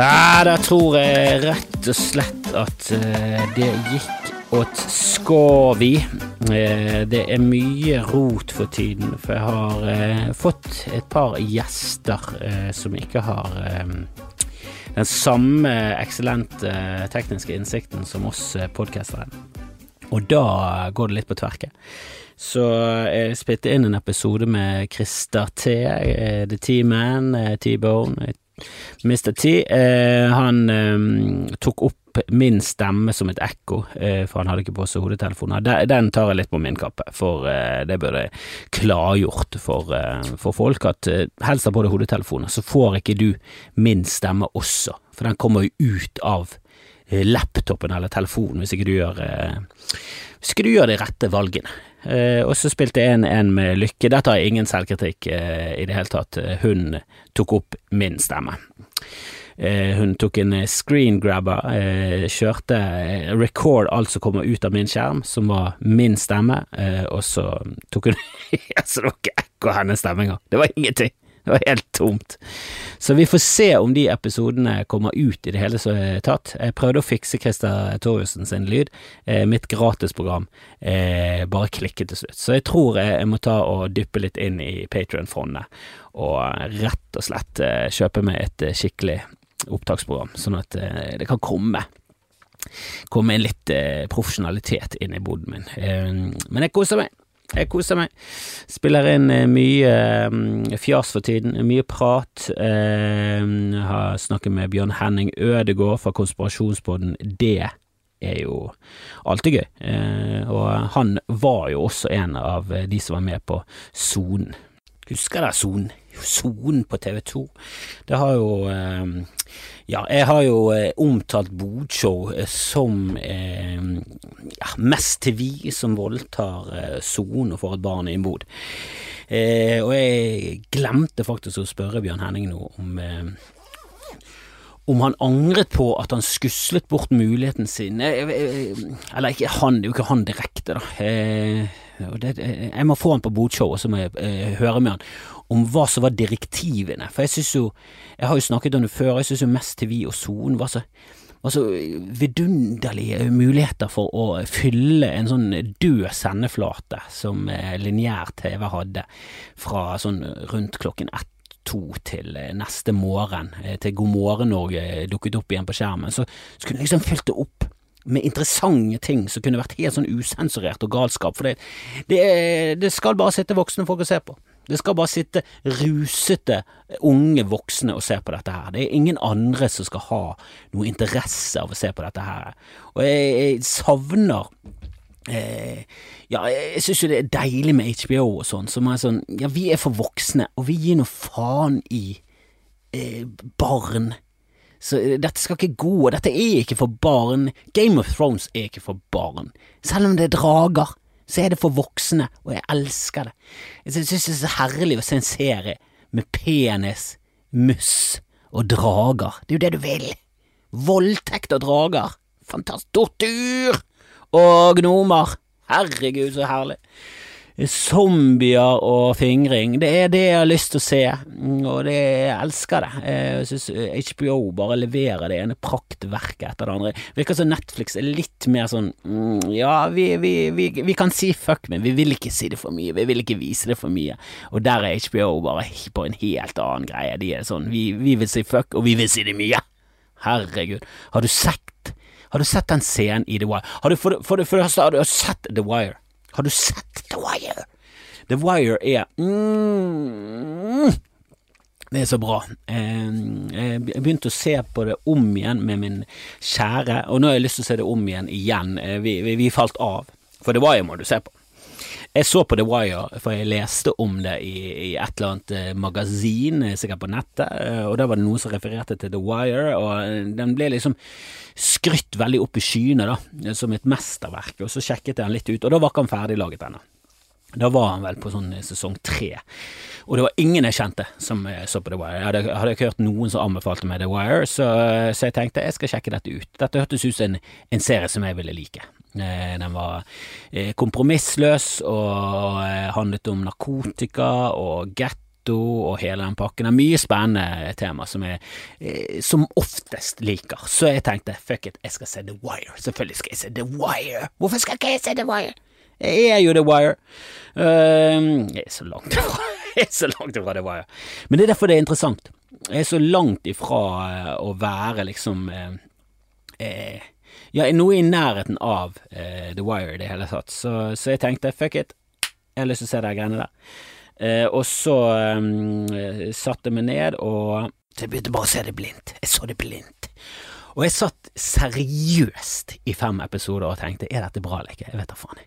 Ja, da tror jeg rett og slett at eh, det gikk åt skovi. Eh, det er mye rot for tiden, for jeg har eh, fått et par gjester som ikke har den samme eksellente tekniske innsikten som oss podcastere. Og da går det litt på tverke. Så jeg spilte inn en episode med Christer T, The T-Man, T-Bone, Mr. T. Eh, han eh, tok opp min stemme som et ekko, eh, for han hadde ikke på seg hodetelefoner. Den, den tar jeg litt på min kappe, for eh, det burde klargjort for, eh, for folk, at eh, helst ha på deg hodetelefoner, så får ikke du min stemme også, for den kommer jo ut av laptopen eller telefonen hvis ikke du gjør eh, ikke du gjøre de rette valgene. Eh, og så spilte jeg en, med Lykke. Dette har jeg ingen selvkritikk eh, i det hele tatt. Hun tok opp min stemme. Eh, hun tok en screen grabber, eh, kjørte eh, record alt som kommer ut av min skjerm, som var min stemme, eh, og så tok hun Altså, det var ikke ekko av hennes stemme engang. Det var ingenting. Det var helt tomt. Så vi får se om de episodene kommer ut i det hele er tatt. Jeg prøvde å fikse Christer Torjussen sin lyd. Eh, mitt gratisprogram eh, bare klikket til slutt. Så jeg tror jeg, må ta og dyppe litt inn i Patrion-fondet, og rett og slett eh, kjøpe meg et eh, skikkelig opptaksprogram, sånn at eh, det kan komme komme en litt eh, profesjonalitet inn i boden min. Eh, men jeg koser meg. Jeg koser meg. Spiller inn eh, mye eh, fjas for tiden, mye prat. Jeg har snakket med Bjørn Henning Ødegård fra Konspirasjonspodden. Det er jo alltid gøy. Eh, og han var jo også en av de som var med på Sonen. Husker dere Sonen? Sonen på TV 2. Det har jo eh, Ja, jeg har jo eh, omtalt Bodshow eh, som eh, ja, mest til vi som voldtar Sonen Son og får et barn i en bod. Eh, og jeg glemte faktisk å spørre Bjørn Henning nå om eh, om han angret på at han skuslet bort muligheten sin Eh, eh, Eller ikke han, det er jo ikke han direkte, da. Eh, og det, eh, jeg må få han på botshow, og så må jeg eh, høre med han om hva som var direktivene. For jeg syns jo Jeg har jo snakket om det før, jeg syns jo Mest TV og Son var så Altså, vidunderlige muligheter for å fylle en sånn død sendeflate som eh, lineær TV hadde fra sånn rundt klokken ett to til eh, neste morgen, til God morgen Norge dukket opp igjen på skjermen, så skulle du liksom fylt det opp med interessante ting som kunne vært helt sånn usensurert og galskap, for det, det, det skal bare sitte voksne folk og se på. Det skal bare sitte rusete unge voksne og se på dette her. Det er ingen andre som skal ha noe interesse av å se på dette her. Og jeg, jeg savner eh, Ja, jeg syns jo det er deilig med HBO og sånn, som er sånn Ja, vi er for voksne, og vi gir noe faen i eh, barn. Så eh, dette skal ikke gå, dette er ikke for barn. Game of Thrones er ikke for barn. Selv om det er drager, så er det for voksne, og jeg elsker det. Jeg synes det er så herlig å se en serie med penis, mus og drager. Det er jo det du vil. Voldtekt og drager. Fantastisk. Tortur og gnomer. Herregud, så herlig. Zombier og fingring, det er det jeg har lyst til å se, og det, jeg elsker det. Jeg synes HBO bare leverer det ene praktverket etter det andre. Virker som Netflix er litt mer sånn mm, ja, vi, vi, vi, vi, kan si fuck, men vi vil ikke si det for mye, vi vil ikke vise det for mye. Og der er HBO bare på en helt annen greie. De er sånn, vi vil si fuck, og vi vil si det mye. Herregud, har du sett Har du sett den scenen i The Wire? Har du, for, for, for, for, har du sett The Wire? Har du sett The Wire? The Wire er mm, Det er så bra. Jeg begynte å se på det om igjen med min kjære, og nå har jeg lyst til å se det om igjen igjen. Vi, vi, vi falt av, for The Wire må du se på. Jeg så på The Wire, for jeg leste om det i, i et eller annet magasin, sikkert på nettet, og da var det noen som refererte til The Wire, og den ble liksom skrytt veldig opp i skyene, da, som et mesterverk, og så sjekket jeg den litt ut, og da var ikke han ferdiglaget ennå. Da var han vel på sånn sesong tre, og det var ingen jeg kjente som så på The Wire. Jeg hadde, hadde ikke hørt noen som anbefalte meg The Wire, så, så, jeg tenkte jeg skal sjekke dette ut. Dette hørtes ut som en, en serie som jeg ville like. Den var kompromissløs og handlet om narkotika og getto og hele den pakken. Det er mye spennende tema som jeg eh, som oftest liker. Så jeg tenkte fuck it, jeg skal se The Wire. Selvfølgelig skal jeg se The Wire. Hvorfor skal ikke jeg se The Wire? Jeg er jo The Wire. Uh, jeg er så langt ifra Jeg er så langt ifra The Wire. Men det er derfor det er interessant. Jeg er så langt ifra å være liksom uh, Ja, noe i nærheten av The Wire i det hele tatt. Så, så, jeg tenkte fuck it, jeg har lyst til å se de greiene der. og så um, satte jeg meg ned og så jeg begynte bare å se det blindt. Jeg så det blindt. Og jeg satt seriøst i fem episoder og tenkte er dette bra eller ikke? Jeg vet da faen.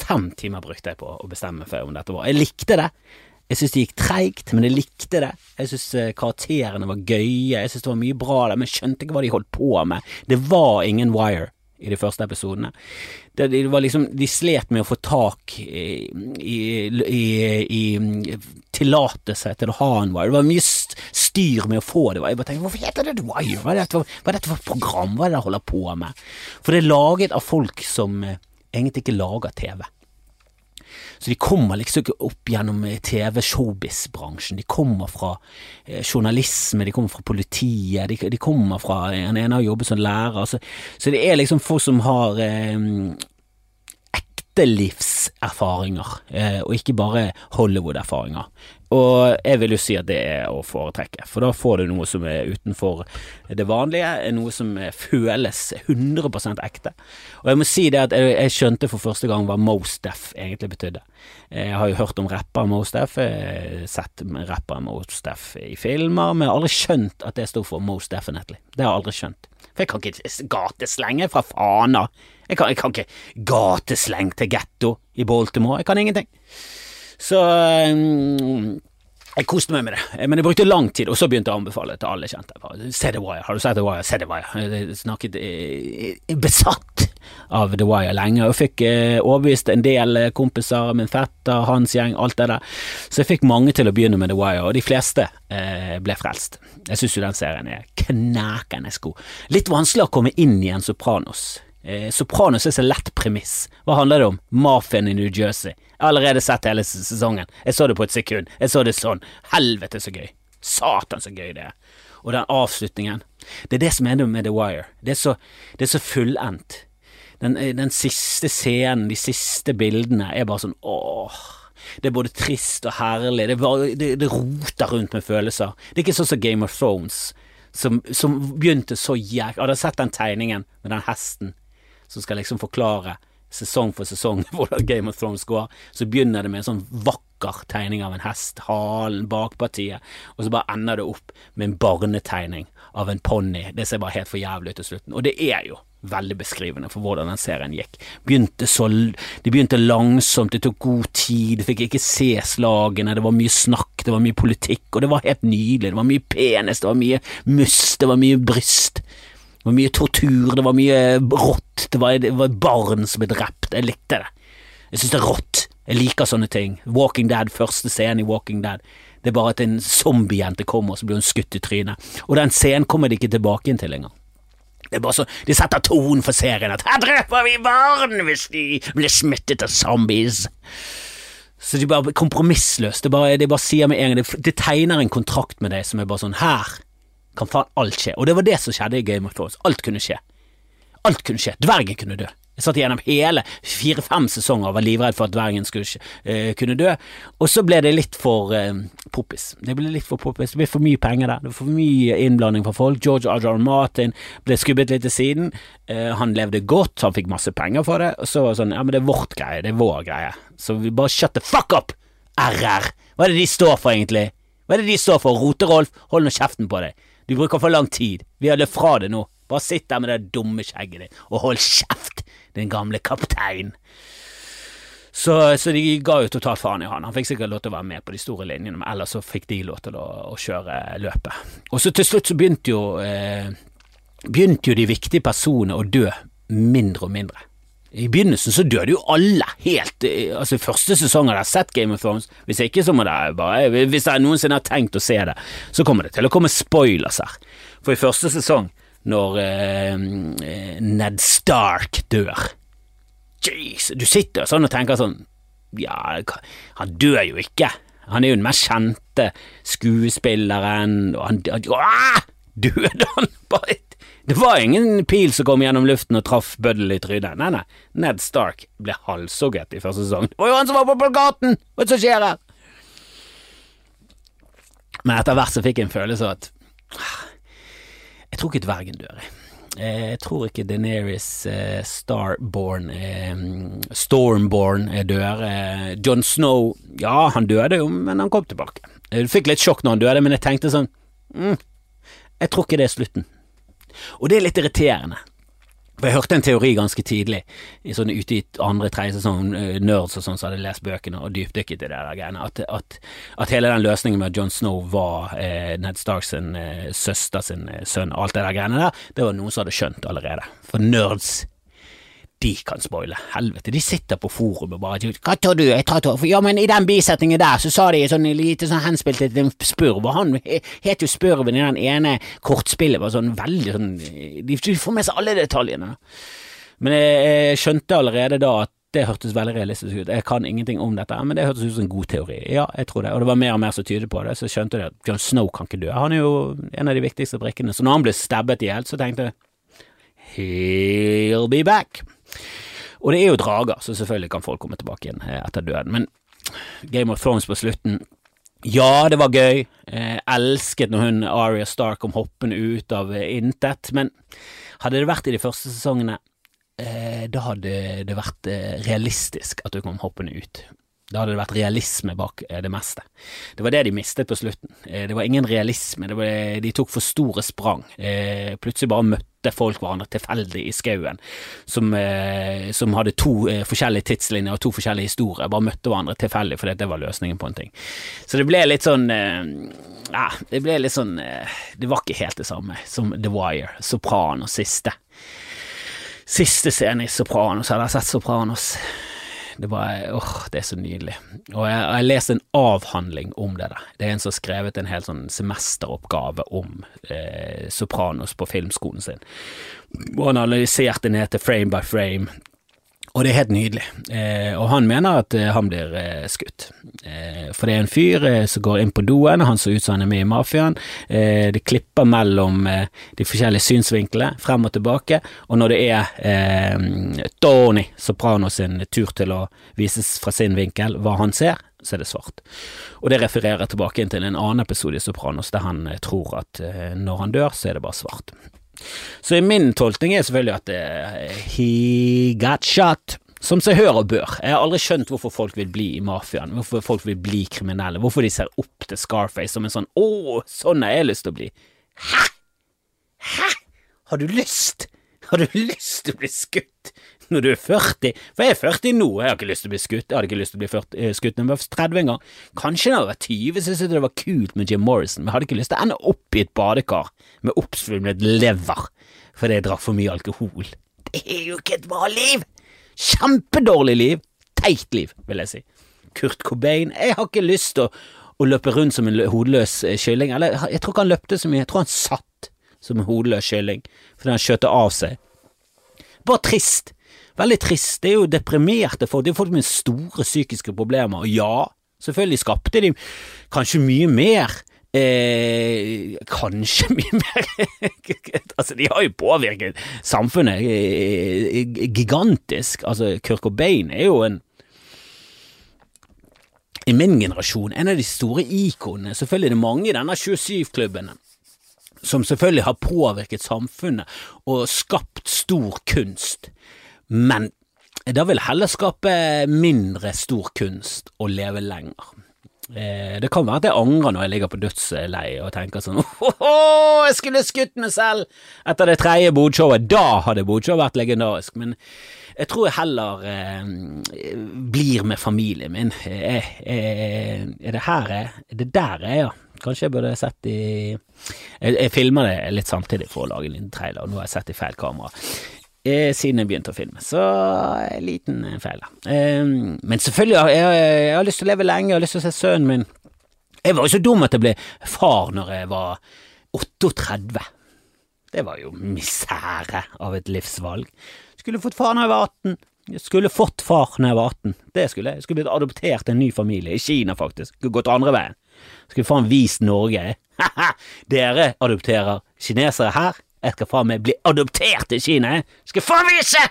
Fem timer brukte jeg på å bestemme meg for om dette var Jeg likte det. Jeg syns det gikk treigt, men jeg likte det. Jeg syntes eh, karakterene var gøye, jeg syns det var mye bra der, men jeg skjønte ikke hva de holdt på med. Det var ingen Wire i de første episodene. Det, det var liksom, de slet med å få tak i, i, i, i tillatelse til å ha en Wire. Det var mye styr med å få det. Jeg bare tenkte, Hvorfor heter det Wire? Hva er dette, hva er dette for program? Hva er det de holder på med? For det er laget av folk som eh, egentlig ikke lager TV. Så de kommer liksom ikke opp gjennom eh, TV-showbiz-bransjen. De kommer fra eh, journalisme, de kommer fra politiet, de, de kommer fra En ene har jobbet som lærer. Så, så, det er liksom folk som har eh, ekte livserfaringer, eh, og ikke bare Hollywood-erfaringer. Og jeg vil jo si at det er å foretrekke, for da får du noe som er utenfor det vanlige, noe som føles 100% ekte. Og jeg må si det at jeg, skjønte for første gang hva Most Def egentlig betydde. Jeg har jo hørt om rapper Most Def, sett rapper Most Def i filmer, men jeg har aldri skjønt at det sto for Most Definitely. Det har jeg aldri skjønt. For jeg kan ikke gateslenge fra Fana. Jeg kan, jeg kan ikke gatesleng til getto i Baltimore. Jeg kan ingenting. Så um, jeg koste meg med det, men jeg brukte lang tid, og så begynte jeg å anbefale til alle kjente. Se The Wire, har du sett The Wire? Se The Wire. Jeg snakket eh, besatt av The Wire lenge, og fikk eh, overbevist en del kompiser, min fetter, hans gjeng, alt det der. Så jeg fikk mange til å begynne med The Wire, og de fleste eh, ble frelst. Jeg syns jo den serien er knakende god. Litt vanskelig å komme inn i en Sopranos. Eh, Sopranos er så lett premiss. Hva handler det om? Mafiaen i New Jersey. Jeg har allerede sett hele sesongen. Jeg så det på et sekund. Jeg så det sånn. Helvete så gøy. Satan så gøy det er. Og den avslutningen. Det er det som er med The Wire. Det er så, det er så fullendt. Den, den, siste scenen, de siste bildene, er bare sånn åh. Det er både trist og herlig. Det, bare, det, det roter rundt med følelser. Det er ikke sånn som Game of Thrones, som, som begynte så jæk... Hadde sett den tegningen med den hesten som skal liksom forklare sesong for sesong hvordan Game of Thrones går, så begynner det med en sånn vakker tegning av en hest, halen, bakpartiet, og så bare ender det opp med en barnetegning av en ponni. Det ser bare helt for jævlig ut til slutten. Og det er jo veldig beskrivende for hvordan den serien gikk. Begynte så, de begynte langsomt, det tok god tid, fikk ikke se slagene, det var mye snakk, det var mye politikk, og det var helt nydelig. Det var mye penis, det var mye must, det var mye bryst. Det var mye tortur, det var mye rått, det var, det var barn som ble drept. Jeg likte det. Jeg synes det er rått. Jeg liker sånne ting. Walking Dead, første scene i Walking Dead. Det er bare at en zombiejente kommer, og så blir hun skutt i trynet. Og den scenen kommer de ikke tilbake inn til lenger. Det er bare så, De setter tonen for serien at 'her dreper vi barn hvis de blir smittet av zombies'. Så de bare kompromissløst. Det bare, bare sier med en gang det, det tegner en kontrakt med deg som er bare sånn 'her' kan faen alt skje. Og det var det som skjedde i Game of Thrones. Alt kunne skje. Alt kunne skje. Dvergen kunne dø. Jeg satt gjennom hele fire-fem sesonger og var livredd for at dvergen skulle uh, kunne dø. Og så ble det litt for uh, poppis. Det ble litt for poppis. Det ble for mye penger der. Det var for mye innblanding fra folk. George R. R. Martin ble skubbet litt til siden. Uh, han levde godt, han fikk masse penger for det. Og så var det sånn Ja, men det er vårt greie. Det er vår greie. Så vi bare shut the fuck up! RR. Hva er det de står for, egentlig? Hva er det de står for? Roterolf, hold nå kjeften på deg. Du bruker for lang tid. Vi har løpt fra det nå. Bare sitt der med det dumme skjegget ditt, og hold kjeft, din gamle kaptein. Så, så, de ga jo totalt faen i han. Han fikk sikkert lov til å være med på de store linjene, men ellers så fikk de lov til å, å kjøre løpet. Og så til slutt så begynte jo, eh, begynte jo de viktige personene å dø mindre og mindre. I begynnelsen så døde jo alle helt eh, Altså, første sesong har jeg sett Game of Thrones. Hvis ikke, så må det bare Hvis jeg noensinne har tenkt å se det, så kommer det til å komme spoilers her. For i første sesong, når eh, Ned Stark dør Jeez, du sitter sånn og tenker sånn Ja, han dør jo ikke. Han er jo den mest kjente skuespilleren, og han, han Døde han bare Det var ingen pil som kom gjennom luften og traff Buddle i trynet. Nei, nei. Ned Stark ble halshugget i første sesong. Det var jo han som var på plakaten! Hva er det som skjer her? Men etter hvert så fikk jeg en følelse av at Jeg tror ikke dvergen dør, jeg. Jeg tror ikke Deneris eh, Starborn eh, Stormborn dør. Eh, John Snow Ja, han døde jo, men han kom tilbake. Jeg fikk litt sjokk når han døde, men jeg tenkte sånn mm, Jeg tror ikke det er slutten. Og det er litt irriterende. For Jeg hørte en teori ganske tidlig, sånn ute i andre, tredje sesong, nerds og sånn som hadde lest bøkene og dypdykket i det der greiene, at, at, at, hele den løsningen med at John Snow var eh, Ned Starks sin eh, søster sin eh, sønn, alt det der greiene der, det var noen som hadde skjønt allerede. For nerds de kan spoile. Helvete, de sitter på forum og bare Hva tror du? Jeg tar to, ja, men i den bisetningen der så sa de sånn lite sånn henspilt til en spurv, og han het jo Spurven i den ene kortspillet, var sånn veldig sånn De får med seg alle detaljene. Men jeg, skjønte allerede da at det hørtes veldig realistisk ut. Jeg kan ingenting om dette, men det hørtes ut som en god teori. Ja, jeg tror det. Og det var mer og mer som tydet på det, så skjønte jeg at John Snow kan ikke dø. Han er jo en av de viktigste brikkene. Så når han ble stabbet i hjel, så tenkte jeg He'll be back. Og det er jo drager, så selvfølgelig kan folk komme tilbake igjen eh, etter døden. Men Game of Thrones på slutten ja, det var gøy. Eh, elsket når hun Aria Stark kom hoppende ut av eh, intet, men hadde det vært i de første sesongene, eh, da hadde det vært realistisk at hun kom hoppende ut. Da hadde det vært realisme bak det meste. Det var det de mistet på slutten. Det var ingen realisme. Var, de tok for store sprang. Plutselig bare møtte folk hverandre tilfeldig i skauen, som, eh, som, hadde to eh, forskjellige tidslinjer og to forskjellige historier, bare møtte hverandre tilfeldig fordi det var løsningen på en ting. Så det ble litt sånn eh, Ja, det ble litt sånn eh, Det var ikke helt det samme som The Wire, Sopranos siste. Siste scene i Sopranos, hadde jeg sett Sopranos. Det, var, åh, det er så nydelig. Og jeg har lest en avhandling om det der. Det er en som har skrevet en hel sånn semesteroppgave om eh, Sopranos på filmskolen sin. Og han analyserte ned til frame by frame og det er helt nydelig, eh, og han mener at eh, han blir eh, skutt. Eh, for det er en fyr eh, som går inn på doen, han ser ut som han er med i mafiaen. Eh, det klipper mellom de forskjellige synsvinklene, frem og tilbake, og når det er Tony Soprano sin tur til å vises fra sin vinkel hva han ser, så er det svart. Og det refererer tilbake til en annen episode i Sopranos der han tror at når han dør, så er det bare svart. Så min tolkning er selvfølgelig at uh, he got shot. Som seg hør og bør. Jeg har aldri skjønt hvorfor folk vil bli i mafiaen, hvorfor folk vil bli kriminelle, hvorfor de ser opp til Scarface som en sånn å, sånn har jeg lyst til å bli. Hæ? Hæ? Har du lyst? Har du lyst til å bli skutt når du er 40? For jeg er 40 nå, jeg har ikke lyst til å bli skutt. Jeg hadde ikke lyst til å bli 40, eh, skutt når jeg var 30 en gang. Kanskje da jeg var 20, syntes jeg det var kult med Jim Morrison, men jeg hadde ikke lyst til å ende opp i et badekar med oppsvulmet lever fordi jeg drakk for mye alkohol. Det er jo ikke et bra liv! Kjempedårlig liv! Teit liv, vil jeg si. Kurt Cobain, jeg har ikke lyst til å, å løpe rundt som en hodeløs eh, kylling. Eller, jeg tror ikke han løpte så mye, jeg tror han satt som en hodeløs kylling fordi han skjøt av seg. Bare trist. Veldig trist. Det er jo deprimerte folk. Det er folk med store psykiske problemer. Og ja, selvfølgelig skapte de kanskje mye mer. Eh, kanskje mye mer Altså, de har jo påvirket samfunnet eh, gigantisk. Altså, Kirk Cobain er jo en i min generasjon en av de store ikonene. Selvfølgelig er det mange i denne 27-klubben som selvfølgelig har påvirket samfunnet og skapt stor kunst men da vil heller skape mindre stor kunst og leve lenger. Eh, det kan være at jeg angrer når jeg ligger på dødsleiet og tenker sånn åh, jeg skulle skutt meg selv etter det tredje bodshowet. Da hadde bodshowet vært legendarisk, men jeg tror jeg heller eh, blir med familien min. Eh, eh, er det her jeg Er det der jeg er, ja? Kanskje jeg burde sett i Jeg, jeg filmer det litt samtidig for å lage en liten trailer, og nå har jeg sett i feil kamera eh, siden jeg begynte å filme. Så en liten feil, da. Eh, men selvfølgelig, jeg, jeg, har lyst til å leve lenge, jeg har lyst til å se sønnen min. Jeg var jo så dum at jeg ble far når jeg var 38. Det var jo misere av et livsvalg. Skulle fått far når jeg var 18. Jeg skulle fått far når jeg var 18. Det skulle jeg. Jeg skulle blitt adoptert til en ny familie, i Kina faktisk. Skulle gått andre veien. Skulle faen vist Norge. Dere adopterer kinesere her. Jeg skal faen meg bli adoptert til Kina. Skal faen vise!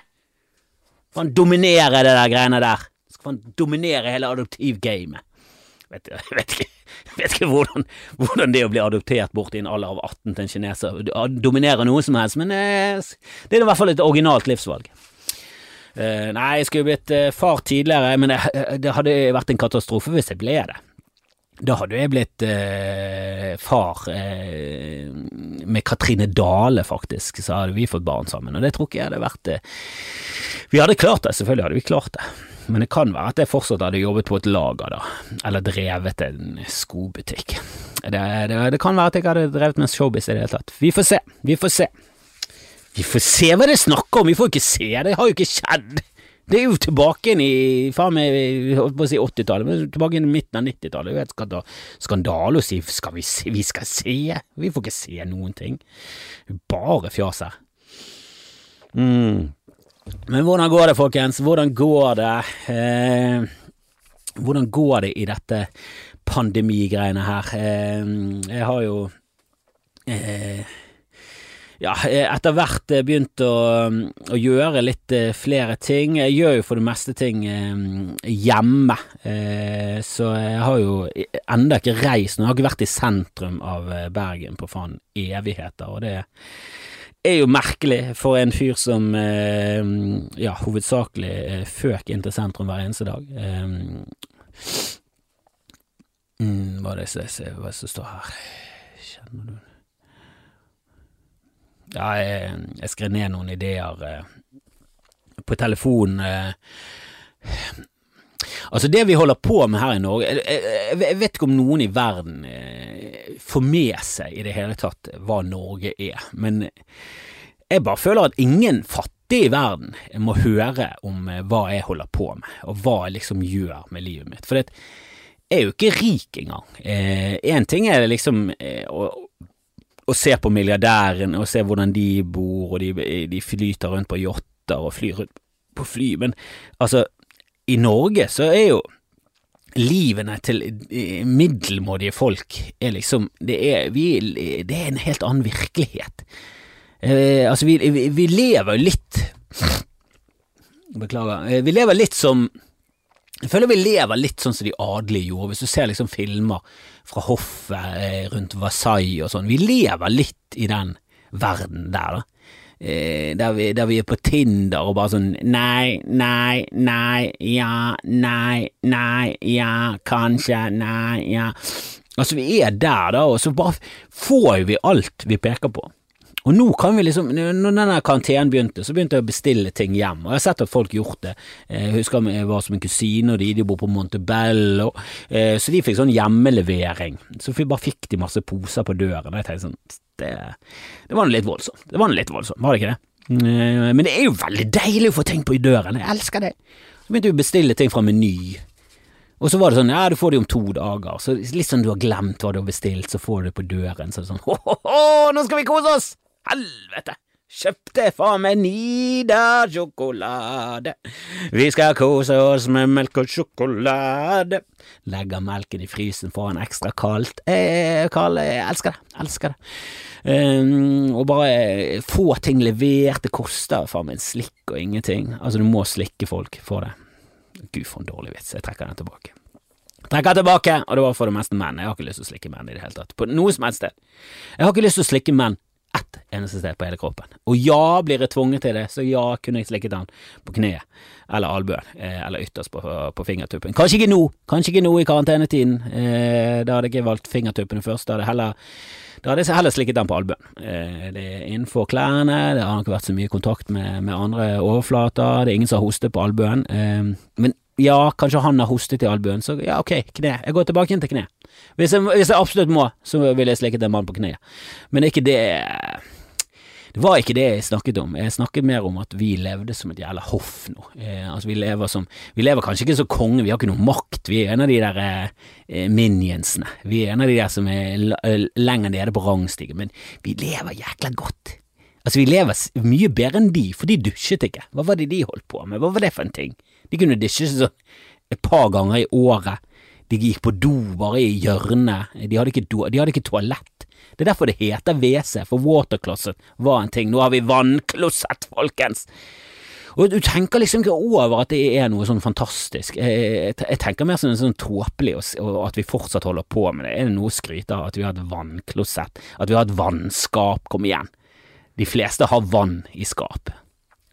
Faen dominere det der greiene der. Skal faen dominere hele adoptivgamet. Vet, vet ikke, vet ikke hvordan, hvordan, det å bli adoptert bort i en alder av 18 til en kineser dominerer noe som helst, men eh, det er i hvert fall et originalt livsvalg. Eh, nei, jeg skulle blitt uh, far tidligere, men det, det, hadde vært en katastrofe hvis jeg ble det. Da hadde jeg blitt eh, far med Katrine Dale, faktisk, så hadde vi fått barn sammen, og det tror ikke jeg hadde vært Vi hadde klart det, selvfølgelig hadde vi klart det, men det kan være at jeg fortsatt hadde jobbet på et lager, da, eller drevet en skobutikk. Det, det, det kan være at jeg hadde drevet med showbiz i det hele tatt. Vi får se, vi får se. Vi får se hva det er snakk om, vi får ikke se, det har jo ikke skjedd. Det er jo tilbake inn i faen meg, holdt på å si 80-tallet, men tilbake inn i midten av 90-tallet. Det er jo et skandale å si skal vi se, vi skal se, vi får ikke se noen ting. Bare fjas her. Mm. Men hvordan går det, folkens? Hvordan går det? Eh, hvordan går det i dette pandemigreiene her? Eh, jeg har jo eh, ja, etter hvert eh, begynt å, å, gjøre litt eh, flere ting. Jeg gjør jo for det meste ting eh, hjemme, så jeg har jo enda ikke reist. Jeg har ikke vært i sentrum av Bergen på faen evigheter, og det er jo merkelig for en fyr som ja, hovedsakelig føk inn til sentrum hver eneste dag. Mm, hva er det som står her? Kjenner du ja, jeg, jeg skrev ned noen ideer eh, på telefonen. Eh. Altså, det vi holder på med her i Norge Jeg, vet ikke om noen i verden eh, får med seg i det hele tatt hva Norge er, men jeg bare føler at ingen fattige i verden må høre om hva jeg holder på med, og hva jeg liksom gjør med livet mitt. For jeg er jo ikke rik engang. Én ting er det liksom eh, og se på milliardærene og se hvordan de bor, og de, de flyter rundt på yachter og flyr rundt på fly, men altså, i Norge så er jo livene til middelmådige folk er liksom det er, vi, det er en helt annen virkelighet. Eh, altså, vi, vi, vi lever litt Beklager. Eh, vi lever litt som jeg føler vi lever litt sånn som de adelige gjorde, hvis du ser liksom filmer fra hoffet eh, rundt Versailles og sånn. Vi lever litt i den verden der, da. Eh, der, vi, der, vi, er på Tinder og bare sånn nei, nei, nei, ja, nei, nei, ja, kanskje, nei, ja. Altså, vi er der, da, og så bare får vi alt vi peker på. Og nå kan vi liksom, når denne karantenen begynte, så begynte jeg å bestille ting hjem, og jeg har sett at folk gjort det. Jeg husker jeg var som en kusine, og de, de bor på Montebello, eh, så de fikk sånn hjemmelevering. Så vi bare fikk de masse poser på døren, og jeg tenkte sånn, det, det var litt voldsomt. Det var litt voldsomt, var det ikke det? Eh, men det er jo veldig deilig å få ting på i døren, jeg elsker det. Så begynte vi å bestille ting fra Meny. Og så var det sånn, ja, du får det om to dager, så litt sånn du har glemt hva du har bestilt, så får du det på døren, så er det sånn, ho-ho-ho, nå skal vi kose oss! Helvete! Kjøpte faen meg Nidar-sjokolade. Vi skal kose oss med melk og sjokolade. Legger melken i frysen, får den ekstra kaldt. Eh, Karl, jeg elsker det. Elsker det. Um, og bare få ting levert. Det koster faen meg en slikk og ingenting. Altså, du må slikke folk for det. Gud, for en dårlig vits. Jeg trekker den tilbake. Trekker tilbake, og det var for det meste menn. Jeg har ikke lyst til å slikke menn i det hele tatt. På noe som helst sted. Jeg har ikke lyst til å slikke menn ett eneste sted på hele kroppen. Og ja, blir jeg tvunget til det, så ja, kunne jeg slikket den på kneet eller albuen, eh, eller ytterst på, på, fingertuppen. Kanskje ikke nå, kanskje ikke nå i karantenetiden. Eh, da hadde jeg ikke valgt fingertuppene først, da hadde jeg heller hadde jeg heller slikket den på albuen. Eh, det er innenfor klærne, det har ikke vært så mye kontakt med, med andre overflater, det er ingen som har hostet på albuen. Eh, men ja, kanskje han har hostet i albuen, så ja, ok, kne. Jeg går tilbake inn til kne. Hvis jeg, hvis jeg absolutt må, så vil jeg slikke en mann på kneet. Men ikke det Det var ikke det jeg snakket om. Jeg snakket mer om at vi levde som et jævla hoff nå. Eh, altså, vi lever som Vi lever kanskje ikke som konge, vi har ikke noe makt. Vi er en av de der eh, minionsene. Vi er en av de der som er lenger nede på rangstigen, men vi lever jækla godt. Altså, vi lever mye bedre enn de, for de dusjet ikke. Hva var det de holdt på med, hva var det for en ting? De kunne dusje sånn et par ganger i året. De gikk på do bare i hjørnet, de hadde ikke, do, de hadde ikke toalett. Det er derfor det heter WC, for watercloset var en ting. Nå har vi vannklosett, folkens! Og du tenker liksom ikke over at det er noe sånn fantastisk. Jeg, jeg tenker mer som sånn tåpelig at vi fortsatt holder på med det. Er det noe å skryte av at vi har et vannklosett? At vi har et vannskap? Kom igjen. De fleste har vann i skap.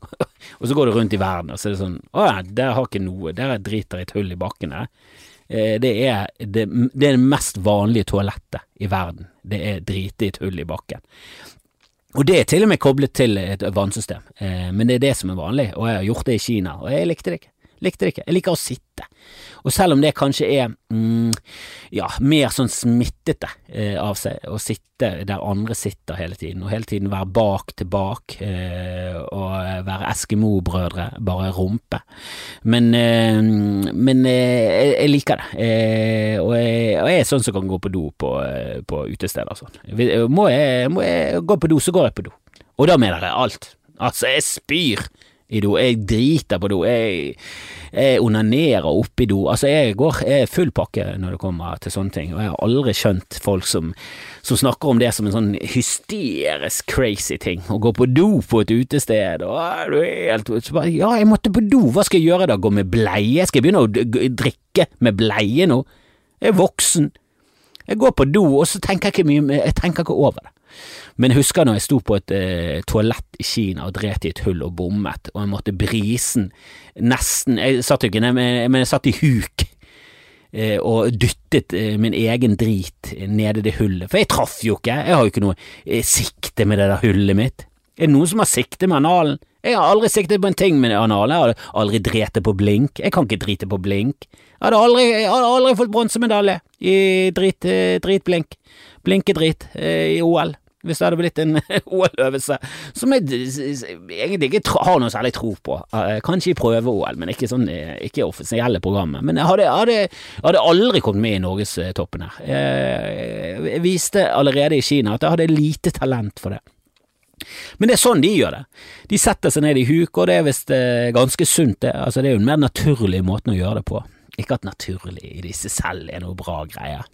og så går du rundt i verden, og så er det sånn Å ja, der har ikke noe, der driter et hull i bakken her. Eh, det er det, det, er det mest vanlige toalettet i verden. Det er drite i et hull i bakken. Og det er til og med koblet til et vannsystem, eh, men det er det som er vanlig, og jeg har gjort det i Kina, og jeg likte det ikke. Likte det ikke. Jeg liker å sitte. Og selv om det kanskje er mm, ja, mer sånn smittete eh, av seg å sitte der andre sitter hele tiden, og hele tiden være bak til bak eh, og være Eskimo-brødre, bare rumpe. Men, eh, men eh, jeg, liker det, eh, og jeg, og, jeg, er sånn som kan gå på do på, eh, på utesteder. Sånn. Må, jeg, må jeg gå på do, så går jeg på do. Og da mener jeg alt. Altså, jeg spyr i do. Jeg driter på do. Jeg, jeg onanerer oppi do. Altså, jeg går jeg er full pakke når det kommer til sånne ting, og jeg har aldri skjønt folk som, som snakker om det som en sånn hysterisk crazy ting. Å gå på do på et utested, og er du bare, Ja, jeg måtte på do, hva skal jeg gjøre da? Gå med bleie? Skal jeg begynne å drikke med bleie nå? Jeg er voksen. Jeg går på do, og så tenker jeg ikke mye Jeg tenker ikke over det. Men jeg husker når jeg sto på et eh, toalett i Kina og dret i et hull og bommet, og jeg måtte brisen nesten Jeg satt jo ikke ned, men jeg satt i huk eh, og dyttet eh, min egen drit nede i det hullet, for jeg traff jo ikke, jeg har jo ikke noe eh, sikte med det der hullet mitt. Er det noen som har sikte med analen? Jeg har aldri siktet på en ting med analen, jeg har aldri drete på blink, jeg kan ikke drite på blink. Jeg hadde aldri, jeg hadde aldri fått bronsemedalje i drit, eh, dritblink, blinkedrit i OL hvis det hadde blitt en OL-øvelse som jeg egentlig ikke har noe særlig tro på. Eh, kanskje i prøve-OL, men ikke sånn eh, ikke offisielle programmet. Men jeg hadde, hadde, hadde aldri kommet med i norgestoppen her. Jeg viste allerede i Kina at jeg hadde lite talent for det. Men det er sånn de gjør det. De setter seg ned i huk, og det er visst eh, ganske sunt, det. Altså, det er jo en mer naturlig måte å gjøre det på. Ikke at naturlig i disse selv er noe bra greier,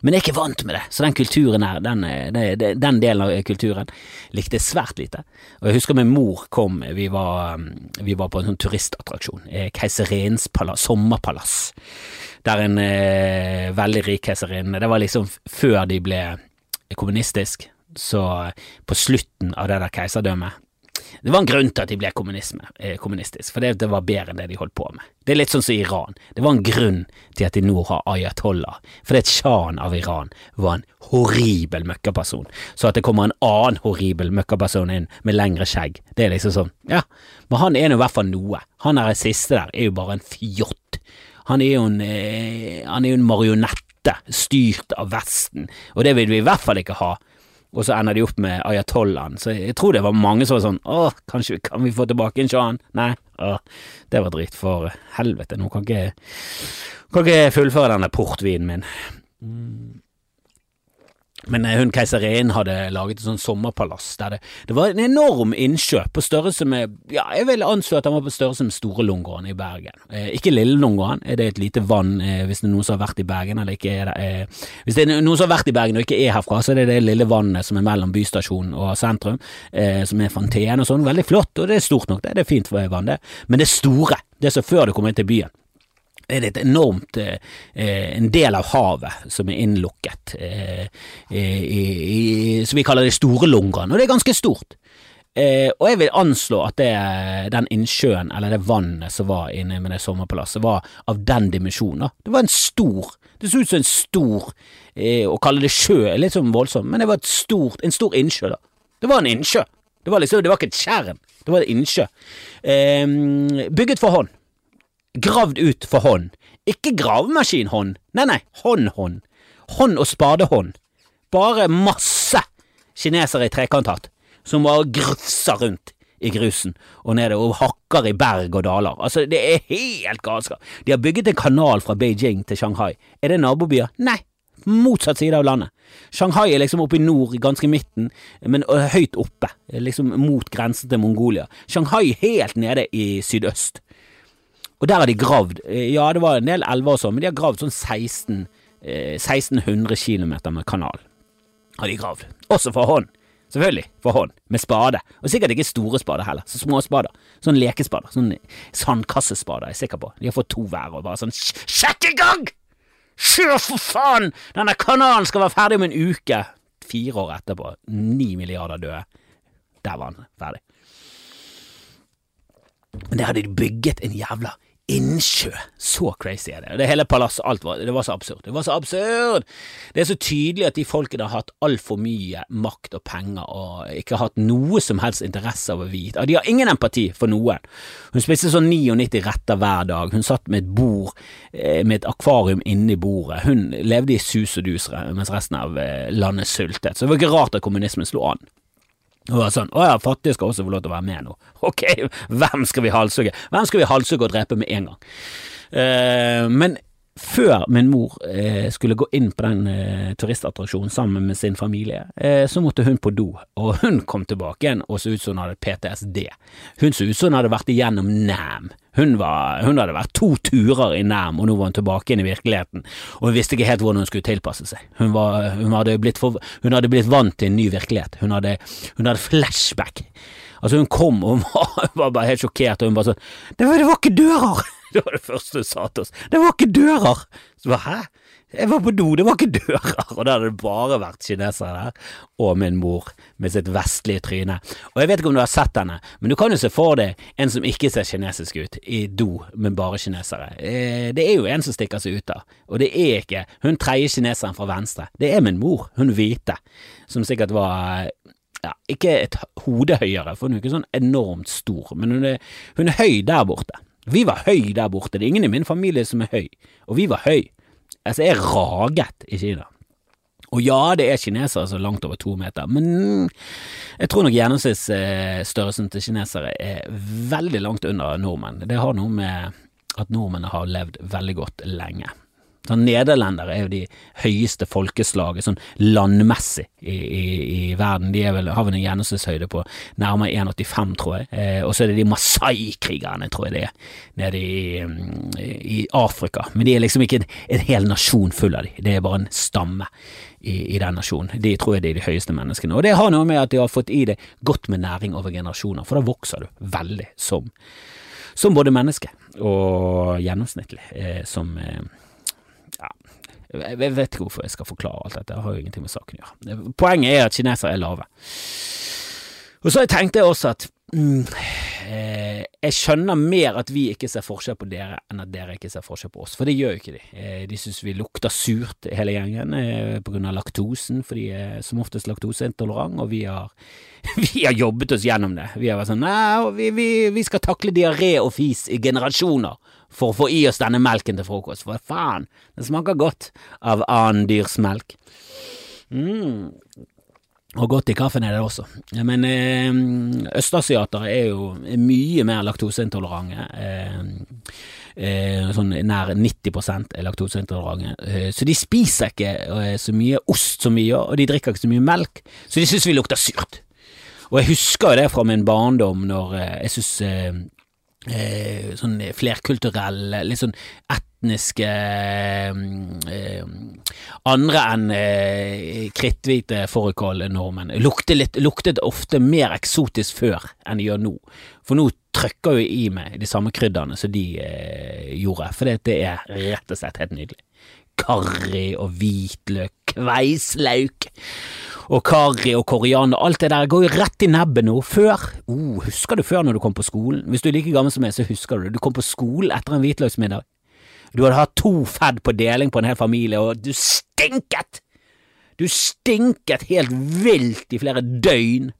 men jeg er ikke vant med det, så den kulturen her, den, den, den delen av kulturen, likte jeg svært lite. Og jeg husker min mor kom, vi var, vi var på en sånn turistattraksjon, eh, Keiserinens sommerpalass, der en eh, veldig rik keiserinne, det var liksom før de ble kommunistisk, så på slutten av det der keiserdømmet det var en grunn til at de ble eh, kommunistisk, for det, var bedre enn det de holdt på med. Det er litt sånn som Iran. Det var en grunn til at de nå har ayatollah, fordi sjahen av Iran var en horribel møkkaperson. Så at det kommer en annen horribel møkkaperson inn med lengre skjegg, det er liksom sånn, ja, men han er nå i hvert fall noe. Han er den siste der er jo bare en fjott. Han er jo en, eh, han er jo en marionette styrt av Vesten, og det vil vi i hvert fall ikke ha og så ender de opp med ayatollahen. Så jeg tror det var mange som var sånn åh, kanskje kan vi få tilbake en sjahen? Nei, åh, det var dritt, for helvete, nå kan ikke kan ikke fullføre denne portvinen min. Mm. Men eh, hun keiserinnen hadde laget et sånt sommerpalass der det, det, var en enorm innsjø på størrelse med Ja, jeg vil anslå at den var på størrelse med Store Lungåen i Bergen. Eh, ikke Lille Lungåen, er det et lite vann eh, hvis det er noen som har vært i Bergen, eller ikke er det eh, Hvis det er noen som har vært i Bergen og ikke er herfra, så er det det lille vannet som er mellom bystasjonen og sentrum, eh, som er fontene og sånn. Veldig flott, og det er stort nok, det, det er fint vann, det. Men det store, det som før du kommer inn til byen er det et enormt eh, en del av havet som er innlukket, eh, som vi kaller det store lungene, og det er ganske stort. Eh, og jeg vil anslå at det, den innsjøen, eller det vannet som var inne med det sommerpalasset, var av den dimensjonen. Det var en stor Det så ut som en stor eh, Å kalle det sjø er litt sånn voldsomt, men det var stort, en stor innsjø, da. Det var en innsjø. Det var liksom, det var ikke et tjern, det var en innsjø. Eh, bygget for hånd gravd ut for hånd. Ikke gravemaskinhånd, nei, nei, hånd-hånd. Hånd og spadehånd. Bare masse kinesere i trekanthatt som bare grufser rundt i grusen og nede og hakker i berg og daler. Altså, det er helt galskap. De har bygget en kanal fra Beijing til Shanghai. Er det nabobyer? Nei, Motsatt side av landet. Shanghai er liksom oppe i nord, ganske i midten, men høyt oppe, liksom mot grensen til Mongolia. Shanghai helt nede i sydøst. Og der har de gravd, ja det var en del elver og sånn, men de har gravd sånn 16, 1600 km med kanal. Har de gravd. Også for hånd. Selvfølgelig, for hånd, med spade. Og sikkert ikke store spader heller, så små spader. Sånn lekespader, sånn sandkassespader er jeg sikker på. De har fått to hver og bare sånn Sjekk i gang! Kjør, for faen! Denne kanalen skal være ferdig om en uke. Fire år etterpå, ni milliarder døde. Der var den ferdig. Men der hadde de bygget en jævla innsjø. Så crazy er det. Det hele palasset, alt var Det var så absurd. Det var så absurd! Det er så tydelig at de folkene har hatt altfor mye makt og penger og ikke hatt noe som helst interesse av å vite. De har ingen empati for noen. Hun spiste sånn 99 retter hver dag. Hun satt med et bord eh, med et akvarium inni bordet. Hun levde i sus og dus mens resten av eh, landet sultet. Så det var ikke rart at kommunismen slo an. Og var sånn, å ja, fattige skal også få lov til å være med nå. Ok, hvem skal vi halshugge? Hvem skal vi halshugge og drepe med en gang? Eh, men før min mor eh, skulle gå inn på den eh, turistattraksjonen sammen med sin familie, eh, så måtte hun på do, og hun kom tilbake igjen og så ut som hun hadde PTSD. Hun så ut som hun hadde vært igjennom Nam. Hun, var, hun hadde vært to turer i Nærm, og nå var hun tilbake igjen i virkeligheten, og hun visste ikke helt hvordan hun skulle tilpasse seg. Hun, var, hun, hadde, blitt for, hun hadde, blitt vant til en ny virkelighet. Hun hadde, hadde flashback. Altså, hun kom og var, var bare helt sjokkert, og hun bare sånn Det var, det var ikke dører! Det var det første hun sa til oss. Det var ikke dører! Så bare, hæ? Jeg var på do, det var ikke dører! Og da hadde det bare vært kinesere der, og min mor med sitt vestlige tryne. Og jeg vet ikke om du har sett henne, men du kan jo se for deg en som ikke ser kinesisk ut, i do men bare kinesere. Eh, det er jo en som stikker seg ut da, og det er ikke hun tredje kineseren fra venstre, det er min mor, hun hvite, som sikkert var ja, ikke et hode høyere, for hun er ikke sånn enormt stor, men hun er, hun er høy der borte. Vi var høy der borte, det er ingen i min familie som er høy, og vi var høy. Altså, jeg raget i Kina. Og ja, det er kinesere som er langt over to meter, men jeg tror nok gjennomsnittsstørrelsen til kinesere er veldig langt under nordmenn. Det har noe med at nordmennene har levd veldig godt lenge. Sånn, Nederlendere er jo de høyeste folkeslaget sånn landmessig i, i, i verden. De vel, har vel en gjennomsnittshøyde på nærmere 1,85, tror jeg. Eh, og så er det de Masai-krigerne, tror jeg det er, nede i, i, Afrika. Men de er liksom ikke en, en hel nasjon full av de, det er bare en stamme i den nasjonen. De tror jeg de er de høyeste menneskene. Og det har noe med at de har fått i det godt med næring over generasjoner, for da vokser du veldig som, som både menneske og gjennomsnittlig eh, som eh, jeg vet ikke hvorfor jeg skal forklare alt dette, det har jo ingenting med saken å gjøre. Poenget er at kinesere er lave. Og så tenkte jeg også at mm, eh, jeg skjønner mer at vi ikke ser forskjell på dere, enn at dere ikke ser forskjell på oss, for det gjør jo ikke de. Eh, de synes vi lukter surt hele gjengen eh, på grunn av laktosen, for de er som oftest laktoseintolerant, og vi har, vi har jobbet oss gjennom det. Vi har vært sånn nei, vi, vi, vi skal takle diaré og fis i generasjoner for å få i oss denne melken til frokost. For faen, det smaker godt av annen dyrs melk. Mm. Og godt i kaffen er det også. Men eh, østasiatere er jo mye mer laktoseintolerante. Eh, eh, sånn nær 90 er laktoseintolerante. Eh, så de spiser ikke eh, så mye ost som vi gjør, og de drikker ikke så mye melk, så de syns vi lukter surt. Og jeg husker det fra min barndom, når eh, jeg syns eh, sånn flerkulturelle, litt sånn etniske eh, Andre enn eh, kritthvite fårikål-nordmenn luktet, luktet ofte mer eksotisk før enn de gjør nå. For nå trykker jo i meg de samme krydderne som de eh, gjorde, for det er rett og slett helt nydelig. Karri og hvitløk, kveislauk og karri og koriander, alt det der går jo rett i nebbet nå. Før, oh, husker du før når du kom på skolen? Hvis du er like gammel som meg, så husker du det. Du kom på skolen etter en hvitløksmiddag. Du hadde hatt to fedd på deling på en hel familie, og du stinket! Du stinket helt vilt i flere døgn.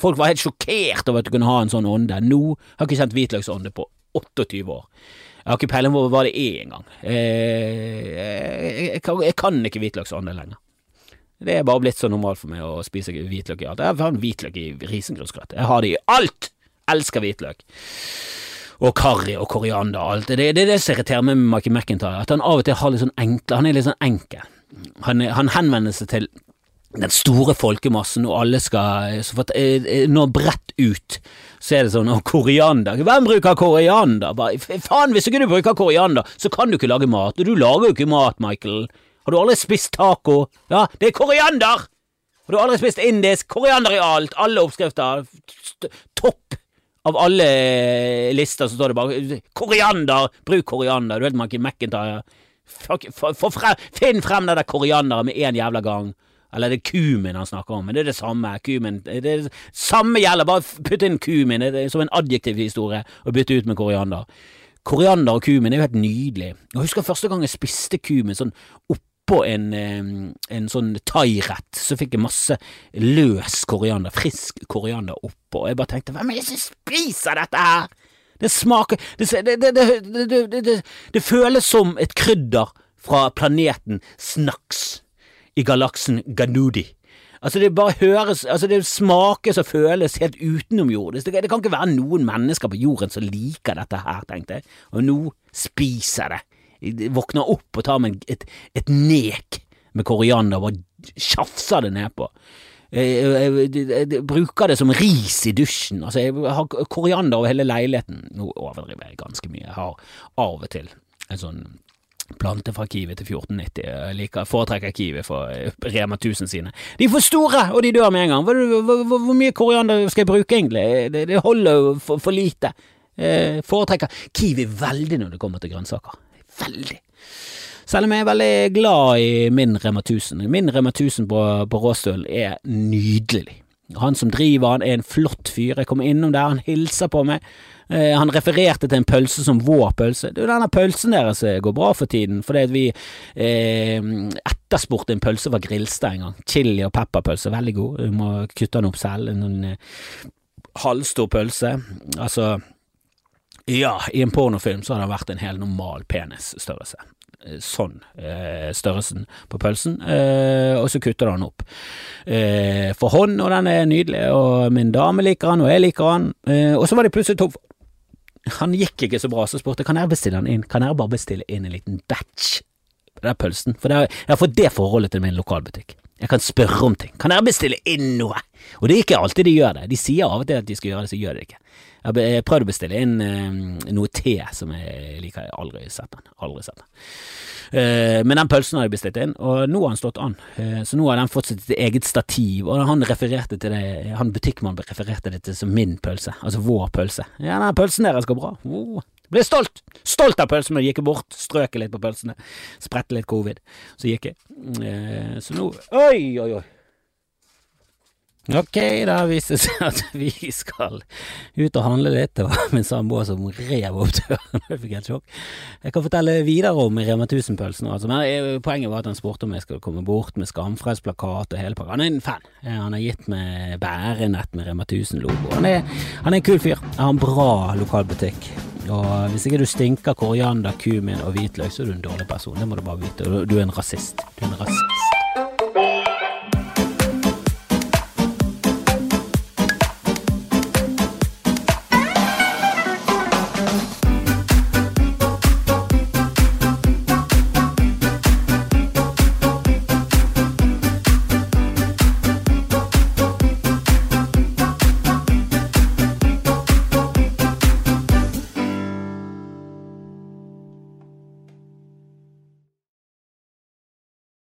Folk var helt sjokkert over at du kunne ha en sånn ånde. Nå har jeg ikke kjent hvitløksånde på 28 år. Jeg har ikke peiling på hva det er engang. Eh, jeg, jeg, kan ikke hvitløksånde lenger. Det er bare blitt så normalt for meg å spise hvitløk i alt. Jeg har hvitløk i risengrynsgrøt. Jeg har det i alt! Elsker hvitløk. Og karri og koriander og alt. Det, det er det som irriterer meg med Mikey McIntyre, at han av og til har litt sånn enkle Han er litt sånn enkel. han, han henvender seg til den store folkemassen, og alle skal at, eh, Nå bredt ut, så er det sånn Og koriander. Hvem bruker koriander? Bare, faen, hvis ikke du bruker koriander, så kan du ikke lage mat. Og du lager jo ikke mat, Michael. Har du aldri spist taco? Ja, det er koriander! Har du aldri spist indisk? Koriander i alt. Alle oppskrifter. Topp av alle lister så står det bare koriander. Bruk koriander. Du vet Mackie McIntyre. Finn frem den der korianderen med en jævla gang. Eller det er kumin han snakker om, men det er det samme. Kumin, det det samme gjelder, bare putt inn kumin. Det er som en adjektiv historie å bytte ut med koriander. Koriander og kumin er jo helt nydelig. Jeg husker første gang jeg spiste kumin sånn oppå en, en sånn thairett, så fikk jeg masse løs koriander, frisk koriander oppå, og jeg bare tenkte hvem er det som spiser dette her? Det smaker Det, det, det, føles som et krydder fra planeten Snaks i galaksen Ganudi. Altså, det bare høres Altså, det smakes og føles helt utenomjordisk. Det, det kan ikke være noen mennesker på jorden som liker dette her, tenkte jeg, og nå spiser jeg det. Våkner opp og tar meg et, et nek med koriander og bare tjafser det nedpå. Jeg, jeg, jeg, jeg, bruker det som ris i dusjen. Altså, jeg har koriander over hele leiligheten. Nå overdriver jeg ganske mye. Jeg har av og til en sånn plante fra Kiwi til 1490. Jeg liker, foretrekker Kiwi for Rema 1000 sine. De er for store, og de dør med en gang. Hvor, hvor, hvor, hvor mye koriander skal jeg bruke, egentlig? Det, det holder jo for, for, lite. Jeg foretrekker Kiwi veldig når det kommer til grønnsaker. Veldig. Selv om jeg er veldig glad i min Rema 1000. Min Rema 1000 på, på Råstøl er nydelig. Han som driver han er en flott fyr. Jeg kommer innom der, han hilser på meg. Eh, han refererte til en pølse som vår pølse. Du, denne pølsen deres eh, går bra for tiden, fordi vi eh, etterspurte en pølse fra Grilstad en gang. Chili og pepperpølse, veldig god. Du må kutte den opp selv. En en, en halvstor pølse. Altså, ja, i en pornofilm så har det vært en helt normal penisstørrelse sånn eh, størrelsen på pølsen, eh, og så kutter den opp eh, for hånd, og den er nydelig, og min dame liker den, og jeg liker den, og så var det plutselig tom Han gikk ikke så bra, så spurte kan jeg bestille den inn, kan jeg bare bestille inn en liten batch på den pølsen, for er, jeg har fått det forholdet til min lokalbutikk. Jeg kan spørre om ting. Kan dere bestille inn noe? Og det er ikke alltid de gjør det. De sier av og til at de skal gjøre det, så gjør de det ikke. Jeg har prøvd å bestille inn uh, noe te som jeg liker. Jeg har aldri sett den. Aldri sett den. Uh, men den pølsen har jeg bestilt inn, og nå har den stått an. Uh, så nå har den fått sitt eget stativ, og han refererte til det, han butikkmannen refererte det til som min pølse, altså vår pølse. Ja, den pølsen deres går bra. Oh. Ble stolt! Stolt av pølsen, men gikk bort, strøk litt på pølsene, spredte litt covid. Så gikk jeg. Så nå Oi, oi, oi. Ok, da viser det seg at vi skal ut og handle litt. Det var min samboer som rev opp døren. Jeg fikk helt sjokk. Jeg kan fortelle videre om Rema 1000-pølsen. Altså. Men eh, poenget var at han spurte om jeg skulle komme bort med skamfrelsplakat og hele pakka. Han er en fan. Han har gitt meg bærenett med Rema 1000-logo. Han, han, er en kul fyr. Han har en bra lokalbutikk. Og hvis ikke du stinker koriander, kumin og hvitløk, så er du en dårlig person. Det må du bare vite. Du er en rasist. Du er en rasist.